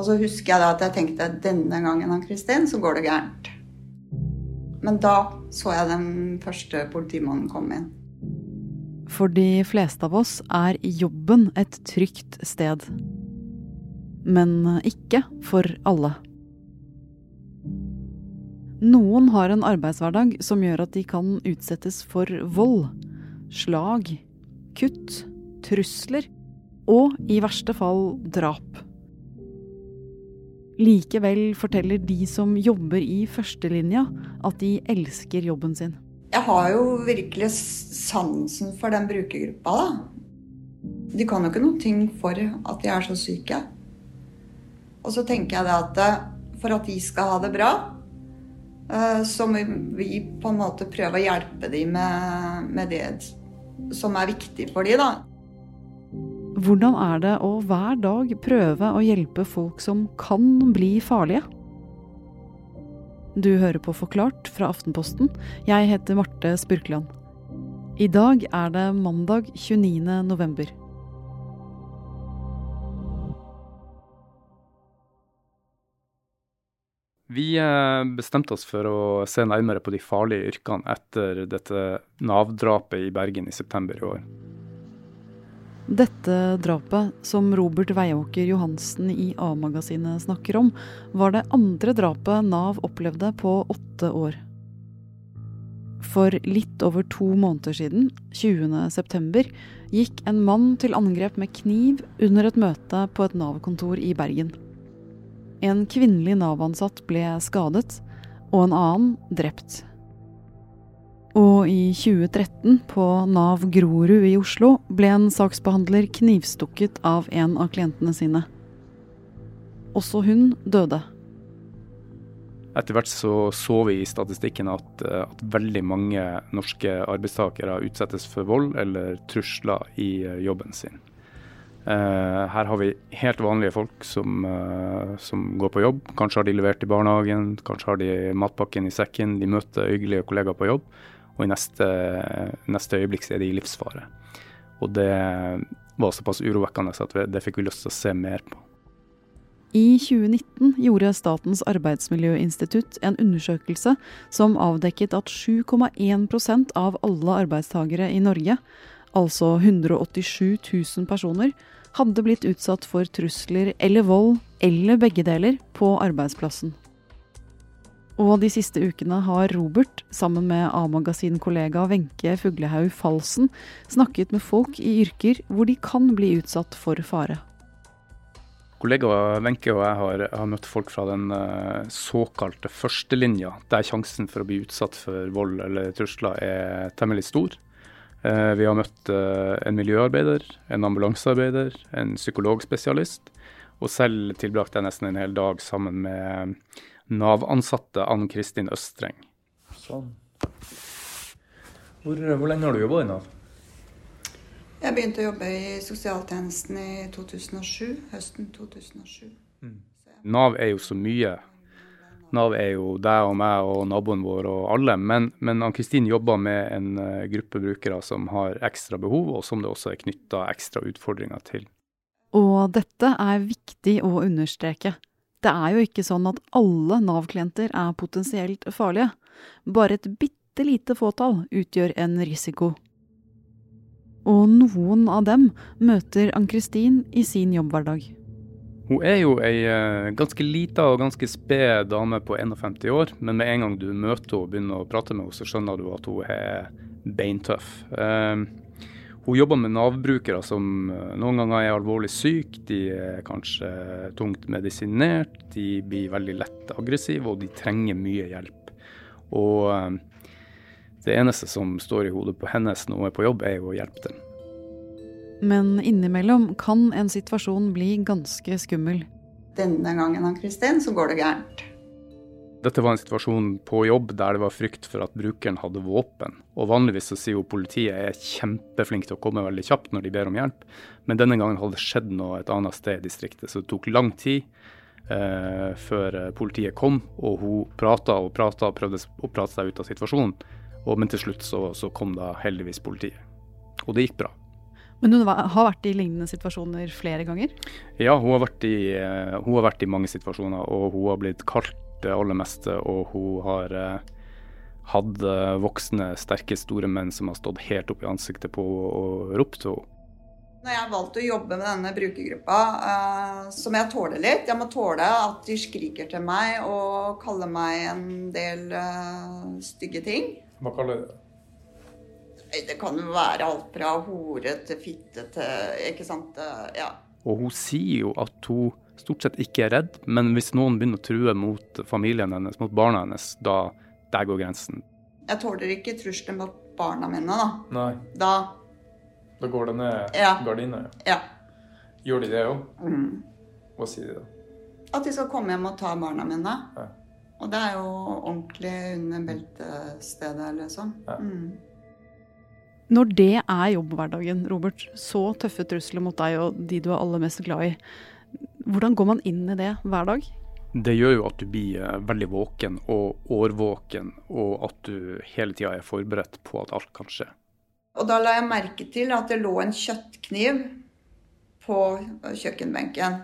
Og så husker jeg da at jeg tenkte at denne gangen han Kristin, så går det gærent. Men da så jeg den første politimannen komme inn. For de fleste av oss er jobben et trygt sted. Men ikke for alle. Noen har en arbeidshverdag som gjør at de kan utsettes for vold, slag, kutt, trusler og i verste fall drap. Likevel forteller de som jobber i førstelinja at de elsker jobben sin. Jeg har jo virkelig sansen for den brukergruppa, da. De kan jo ikke noe for at de er så syke. Og så tenker jeg det at eh, for at de skal ha det bra, eh, så må vi på en måte prøve å hjelpe dem med, med det som er viktig for dem, da. Hvordan er det å hver dag prøve å hjelpe folk som kan bli farlige? Du hører på Forklart fra Aftenposten. Jeg heter Marte Spurkland. I dag er det mandag 29. november. Vi eh, bestemte oss for å se nærmere på de farlige yrkene etter dette Nav-drapet i Bergen i september i år. Dette drapet, som Robert Veiåker Johansen i A-magasinet snakker om, var det andre drapet Nav opplevde på åtte år. For litt over to måneder siden, 20.9, gikk en mann til angrep med kniv under et møte på et Nav-kontor i Bergen. En kvinnelig Nav-ansatt ble skadet, og en annen drept. Og i 2013, på Nav Grorud i Oslo, ble en saksbehandler knivstukket av en av klientene sine. Også hun døde. Etter hvert så, så vi i statistikken at, eh, at, veldig mange norske arbeidstakere utsettes for vold eller trusler i eh, jobben sin. Uh, her har vi helt vanlige folk som, som, går på jobb. Kanskje har de levert i barnehagen, kanskje har de matpakken i sekken. De møter hyggelige kollegaer på jobb og i neste, neste øyeblikk er de i livsfare. Og det var såpass urovekkende at det fikk vi lyst til å se mer på. I 2019 gjorde Statens arbeidsmiljøinstitutt en undersøkelse som avdekket at 7,1% av alle arbeidstakere i Norge, altså 187 000 personer, hadde blitt utsatt for trusler eller vold, eller begge deler, på arbeidsplassen. Og de siste ukene har Robert, sammen med A-magasin-kollega Wenche Fuglehaug Falsen, snakket med folk i yrker hvor de kan bli utsatt for fare. Kollega Wenche og jeg har, har, møtt folk fra den uh, såkalte førstelinja, der sjansen for å bli utsatt for vold eller trusler er temmelig stor. Uh, vi har møtt uh, en miljøarbeider, en ambulansearbeider, en psykologspesialist. Og selv tilbrakte jeg nesten en hel dag sammen med Nav-ansatte Ann Kristin Østreng. Sånn. Hvor, hvor, lenge har du jobba i Nav? Jeg begynte å jobbe i sosialtjenesten i 2007. Høsten 2007. Mm. Nav er jo så mye. Nav er jo deg og meg og naboen vår og alle. Men, men Ann-Kristin jobber med en uh, gruppe brukere som har ekstra behov, og som det også er knytta ekstra utfordringer til. Og dette er viktig å understreke. Det er jo ikke sånn at alle Nav-klienter er potensielt farlige. Bare et bitte lite fåtall utgjør en risiko. Og noen av dem møter Ann-Kristin i sin jobbhverdag. Hun er jo ei eh, ganske lita og ganske sped dame på 51 år, men med en gang du møter henne og begynner å prate med henne, så skjønner du at hun er beintøff. Uh, hun jobber med Nav-brukere som eh, noen ganger er alvorlig syke, de er kanskje tungt medisinert, de blir veldig lett aggressive og de trenger mye hjelp. Og eh, det eneste som står i hodet på hennes når hun er på jobb, er jo å hjelpe dem. Men innimellom kan en situasjon bli ganske skummel. Denne gangen Kristin, så går det gærent. Dette var en situasjon på jobb der det var frykt for at brukeren hadde våpen. Og Vanligvis så sier jo politiet er kjempeflink til å komme veldig kjapt når de ber om hjelp, men denne gangen hadde det skjedd noe et annet sted i distriktet, så det tok lang tid eh, før eh, politiet kom. Og hun prata og prata og prøvde å prate seg ut av situasjonen, og, men til slutt så, så kom da heldigvis politiet. Og det gikk bra. Men hun har vært i lignende situasjoner flere ganger? Ja, hun har vært i, eh, hun har vært i mange situasjoner, og hun har blitt kalt det aller meste. Og hun har eh, hatt voksne, sterke, store menn som har stått helt opp i ansiktet på henne og ropt til henne. Når jeg valgte å jobbe med denne brukergruppa, så som jeg tåler litt Jeg må tåle at de skriker til meg og kaller meg en del stygge ting. Hva kaller du det? Det kan jo være alt fra hore til fitte til Ikke sant. Ja. Og hun sier jo at hun stort sett ikke er redd, men hvis noen begynner å true mot familien hennes, mot barna hennes, da der går grensen. Jeg tåler ikke trusler mot barna mine, da. Nei. Da Da går det ned Ja. gardina? Ja. Gjør de det òg? Mm. Hva sier de da? At de skal komme hjem og ta barna mine. Ja. Og det er jo ordentlig under beltestedet, liksom. Ja. Mm. Når det er jobbhverdagen, Robert, så tøffe trusler mot deg og de du er aller mest glad i, hvordan går man inn i det hver dag? Det gjør jo at du blir eh, veldig våken og årvåken, og at du hele tida er forberedt på at alt kan skje. Og da la jeg merke til at det lå en kjøttkniv på kjøkkenbenken.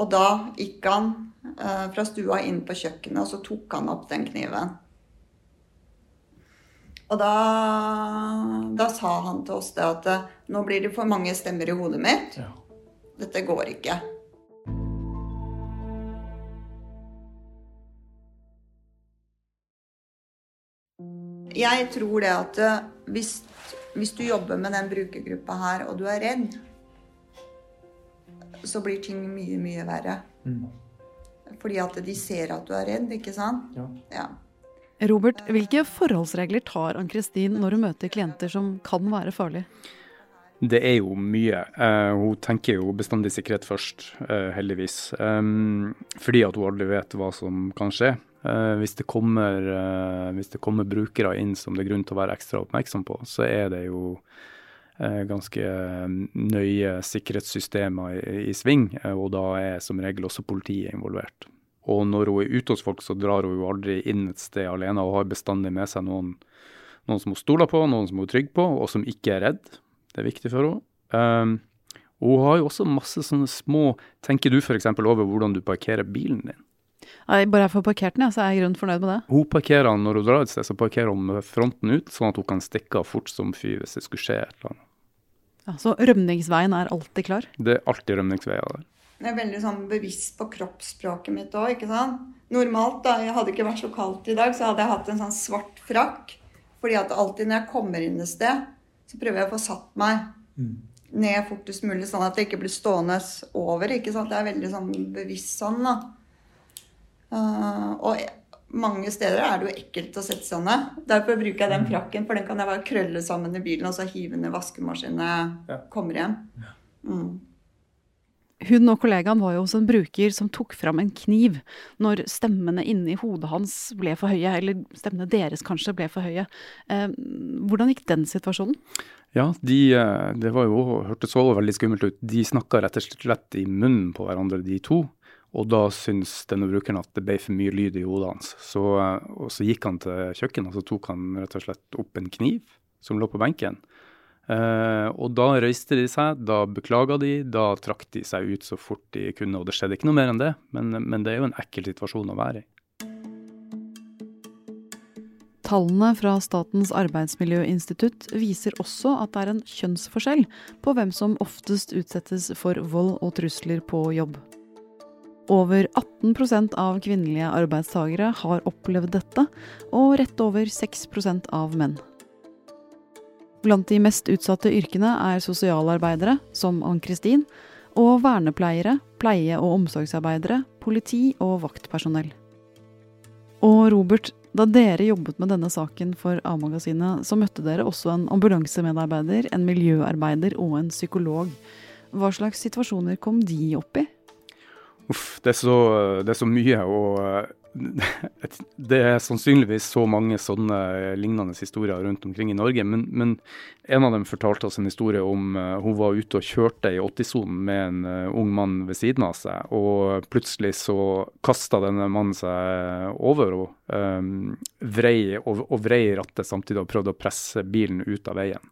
Og da gikk han eh, fra stua inn på kjøkkenet, og så tok han opp den kniven. Og da, da sa han til oss det at eh, nå blir det for mange stemmer i hodet mitt. Ja. Dette går ikke. Jeg tror det at eh, hvis, hvis du jobber med den brukergruppa her, og du er redd, så blir ting mye, mye verre. Mm. Fordi at de ser at du er redd, ikke sant? Ja. Ja. Robert, hvilke forholdsregler tar Ann-Kristin når hun møter klienter som kan være farlige? Det er jo mye. Uh, hun tenker jo bestandig sikkerhet først, uh, heldigvis. Um, fordi at hun aldri vet hva som kan skje. Eh, hvis, det kommer, eh, hvis det kommer brukere inn som det er grunn til å være ekstra oppmerksom på, så er det jo eh, ganske nøye sikkerhetssystemer i, i sving, og da er som regel også politiet involvert. Og når hun er ute hos folk, så drar hun jo aldri inn et sted alene, og har bestandig med seg noen, noen som hun stoler på, noen som hun er trygg på, og som ikke er redd. Det er viktig for henne. Um, hun har jo også masse sånne små Tenker du f.eks. over hvordan du parkerer bilen din? Nei, bare jeg får parkert den, ja, så er jeg grunnen fornøyd med det. Hun parkerer den når hun drar et sted, så parkerer hun med fronten ut, sånn at hun kan stikke av fort som fy hvis det skulle skje et eller annet. Ja, så rømningsveien er alltid klar. Det er alltid rømningsveier der. Jeg er veldig sånn bevisst på kroppsspråket mitt òg, ikke sant. Normalt, da jeg hadde ikke vært så kaldt i dag, så hadde jeg hatt en sånn svart frakk. Fordi at alltid når jeg kommer inn et sted, så prøver jeg å få satt meg ned fortest mulig, sånn at jeg ikke blir stående over. ikke sant? Det er veldig sånn bevisst sånn, da. Eh, og mange steder er det jo ekkelt å sette seg ned. Derfor bruker jeg den frakken, for den kan jeg bare krølle sammen i bilen og så hive den i vaskemaskinen når jeg kommer hjem. Mm. Hun og kollegaen var jo hos en bruker som tok fram en kniv når stemmene inni hodet hans ble for høye, eller stemmene deres kanskje ble for høye. Eh, hvordan gikk den situasjonen? Ja, de, eh, det var jo, hørtes også veldig skummelt ut. De snakka rett og slett i munnen på hverandre, de to. Og da syntes denne brukeren at det ble for mye lyd i hodet hans. Så, eh, og så gikk han til kjøkkenet og så tok han rett og slett opp en kniv som lå på benken. Uh, og da røyste de seg, da beklaga de, da trakk de seg ut så fort de kunne. Og det skjedde ikke noe mer enn det, men, men det er jo en ekkel situasjon å være i. Tallene fra Statens arbeidsmiljøinstitutt viser også at det er en kjønnsforskjell på hvem som oftest utsettes for vold og trusler på jobb. Over 18% av kvinnelige arbeidstakere har opplevd dette, og rett over 6% av menn. Blant de mest utsatte yrkene er sosialarbeidere, som Ann-Kristin, og vernepleiere, pleie- og omsorgsarbeidere, politi og vaktpersonell. Og Robert, da dere jobbet med denne saken for A-magasinet, så møtte dere også en ambulansemedarbeider, en miljøarbeider og en psykolog. Hva slags situasjoner kom de opp i? Uff, det er så, det er så mye, og eh, det er sannsynligvis så mange sånne lignende historier rundt omkring i Norge. Men, men en av dem fortalte oss en historie om uh, hun var ute og kjørte i 80-sonen med en ung mann ved siden av seg, og plutselig så kasta denne mannen seg over henne. um, vrei, og, og vrei rattet samtidig og prøvde å presse bilen ut av veien.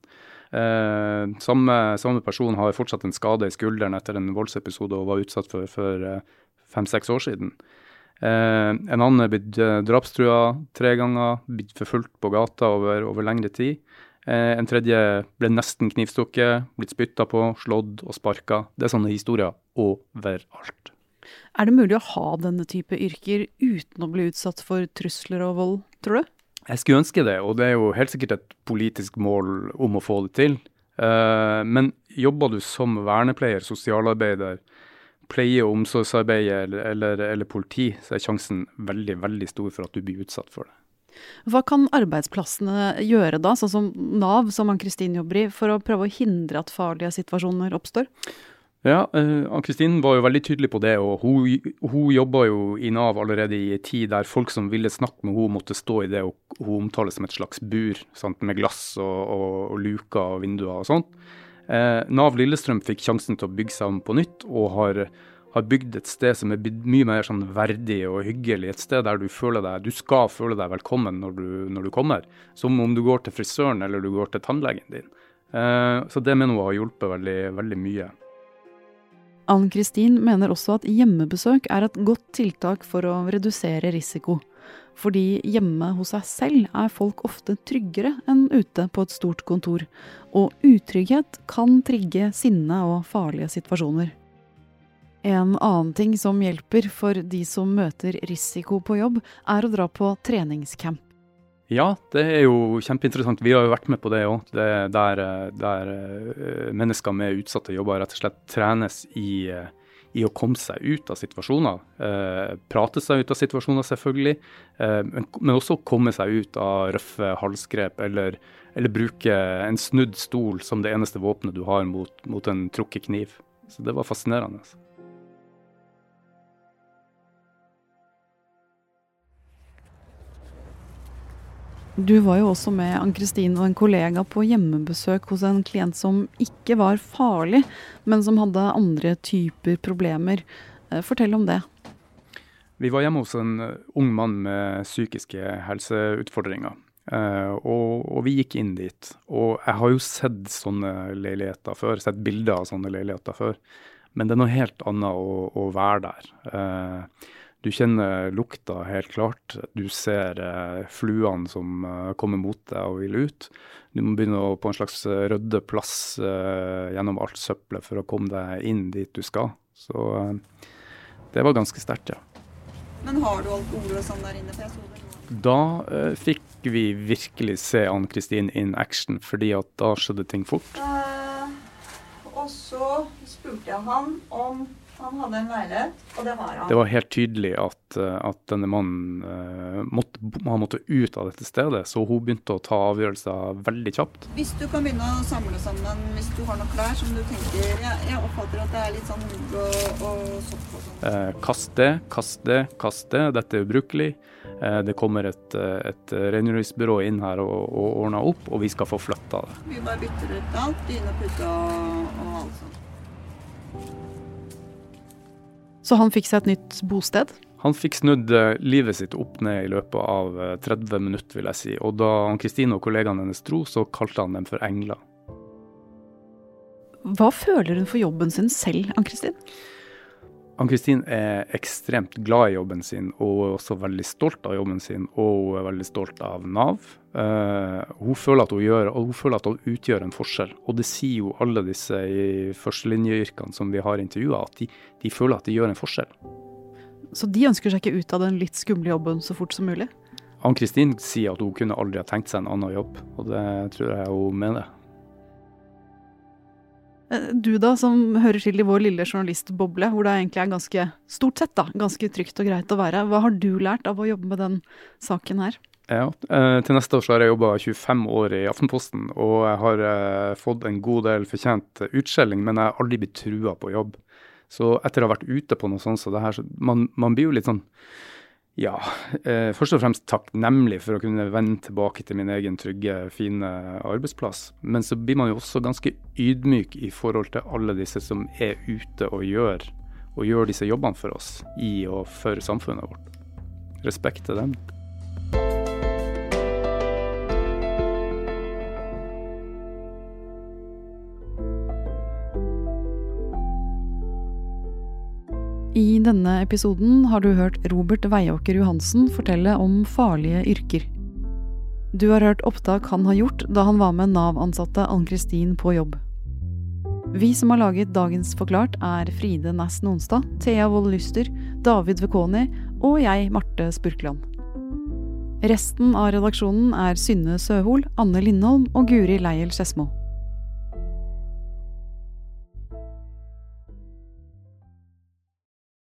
Eh, samme, samme, person har fortsatt en skade i skulderen etter en voldsepisode og var utsatt for for eh, fem-seks år siden. Eh, en annen er blitt eh, drapstrua tre ganger, blitt forfulgt på gata over, over lengre tid. Eh, en tredje ble nesten knivstukket, blitt spytta på, slått og sparka. Det er sånne historier overalt. Er det mulig å ha denne type yrker uten å bli utsatt for trusler og vold, tror du? Jeg skulle ønske det, og det er jo helt sikkert et politisk mål om å få det til. Uh, men jobber du som vernepleier, sosialarbeider, pleie- og omsorgsarbeider eller, eller, politi, så er sjansen veldig, veldig stor for at du blir utsatt for det. Hva kan arbeidsplassene gjøre da, sånn som Nav, som Ann-Kristin jobber i, for å prøve å hindre at farlige situasjoner oppstår? Ja, uh, Ann-Kristin var jo veldig tydelig på det. og Hun, hun jobba jo i Nav allerede i en tid der folk som ville snakke med henne, måtte stå i det og hun omtales som et slags bur sant, med glass og, og, og, luker og vinduer og sånt. Eh, Nav Lillestrøm fikk sjansen til å bygge seg om på nytt, og har, har bygd et sted som er mye mer sånn verdig og hyggelig. Et sted der du føler deg, du skal føle deg velkommen når du, når du kommer. Som om du går til frisøren eller du går til tannlegen din. Eh, så det mener hun har hjulpet veldig, veldig mye. Ann-Kristin mener også at hjemmebesøk er et godt tiltak for å redusere risiko. Fordi hjemme hos seg selv er folk ofte tryggere enn ute på et stort kontor. Og utrygghet kan trigge sinne og farlige situasjoner. En annen ting som hjelper for de som møter risiko på jobb, er å dra på treningscamp. Ja, det er jo kjempeinteressant. Vi har jo vært med på det òg. Der, der, eh, mennesker med utsatte jobber rett og slett trenes i, eh, i å komme seg ut av situasjoner. Eh, prate seg ut av situasjoner, selvfølgelig. Eh, men, også komme seg ut av røffe halsgrep, eller, eller, bruke en snudd stol som det eneste våpenet du har mot, mot en trukket kniv. Så det var fascinerende. Du var jo også med Ann-Kristin og en kollega på hjemmebesøk hos en klient som ikke var farlig, men som hadde andre typer problemer. Eh, fortell om det. Vi var hjemme hos en eh, ung mann med psykiske helseutfordringer. Uh, og, og, vi gikk inn dit. Og jeg har jo sett sånne leiligheter før, sett bilder av sånne leiligheter før. Men det er noe helt annet å, å være der. Du kjenner lukta helt klart. Du ser eh, fluene som eh, kommer mot deg og vil ut. Du må begynne å på en slags eh, rydde plass eh, gjennom alt søppelet for å komme deg inn dit du skal. Så eh, det var ganske sterkt, ja. Men har du alkohol og sånn der inne? Da eh, fikk vi virkelig se Ann-Kristin in action, fordi at da skjedde ting fort. og så spurte jeg han om han hadde en leilighet, og det har han. Det var helt tydelig at, eh, at denne mannen uh, måtte, han måtte ut av dette stedet, så hun begynte å ta avgjørelser veldig kjapt. Hvis du kan begynne å samle sammen, hvis du har noen klær som du tenker Jeg, jeg oppfatter at det er litt sånn hugg og, og sopp og sånn. kaste, kast det, kast det, kast det. Dette er ubrukelig. Det kommer et, et rengjøringsbyrå inn her og, og ordner opp, og vi skal få flytta det. Vi bare bytter ut alt, dyne, pute og, og alt sånt. Så han fikk seg et nytt bosted? Han fikk snudd eh, livet sitt opp ned i løpet av 30 eh, minutter, vil jeg si. Og da Kristine og kollegaene hennes dro, så kalte han dem for engler. Hva føler hun for jobben sin selv, Ann-Kristin? Ann-Kristin er ekstremt glad i jobben sin og også veldig stolt av jobben sin. Og hun er veldig stolt av Nav. Uh, hun, føler at hun, gjør, og hun føler at hun utgjør en forskjell. Og det sier jo alle disse i førstelinjeyrkene som vi har intervjua, at de, de, føler at de gjør en forskjell. Så de ønsker seg ikke ut av den litt skumle jobben så fort som mulig? Ann-Kristin sier at hun kunne aldri ha tenkt seg en annen jobb, og det tror jeg hun mener. Eh, du da, som hører til i vår lille journalistboble, hvor det egentlig er ganske stort sett da, ganske trygt og greit å være. Hva har du lært av å jobbe med den saken her? Ja, eh, Til neste år så har jeg jobba 25 år i Aftenposten, og jeg har eh, fått en god del fortjent utskjelling, men jeg har aldri blitt trua på jobb. Så etter å ha vært ute på noe sånt så det her, så man, man blir jo litt sånn ja, eh, først og fremst takknemlig for å kunne vende tilbake til min egen trygge, fine arbeidsplass. Men så blir man jo også ganske ydmyk i forhold til alle disse som er ute og gjør, og gjør disse jobbene for oss i og for samfunnet vårt. Respekt til dem. I denne episoden har du hørt Robert Veiåker Johansen fortelle om farlige yrker. Du har hørt opptak han har gjort da han var med Nav-ansatte Ann-Kristin på jobb. Vi som har laget dagens Forklart, er Fride Næss Nonstad, Thea Wold Lyster, David Vekoni og jeg, Marte Spurkland. Resten av redaksjonen er Synne Søhol, Anne Lindholm og Guri Leiel Skedsmo.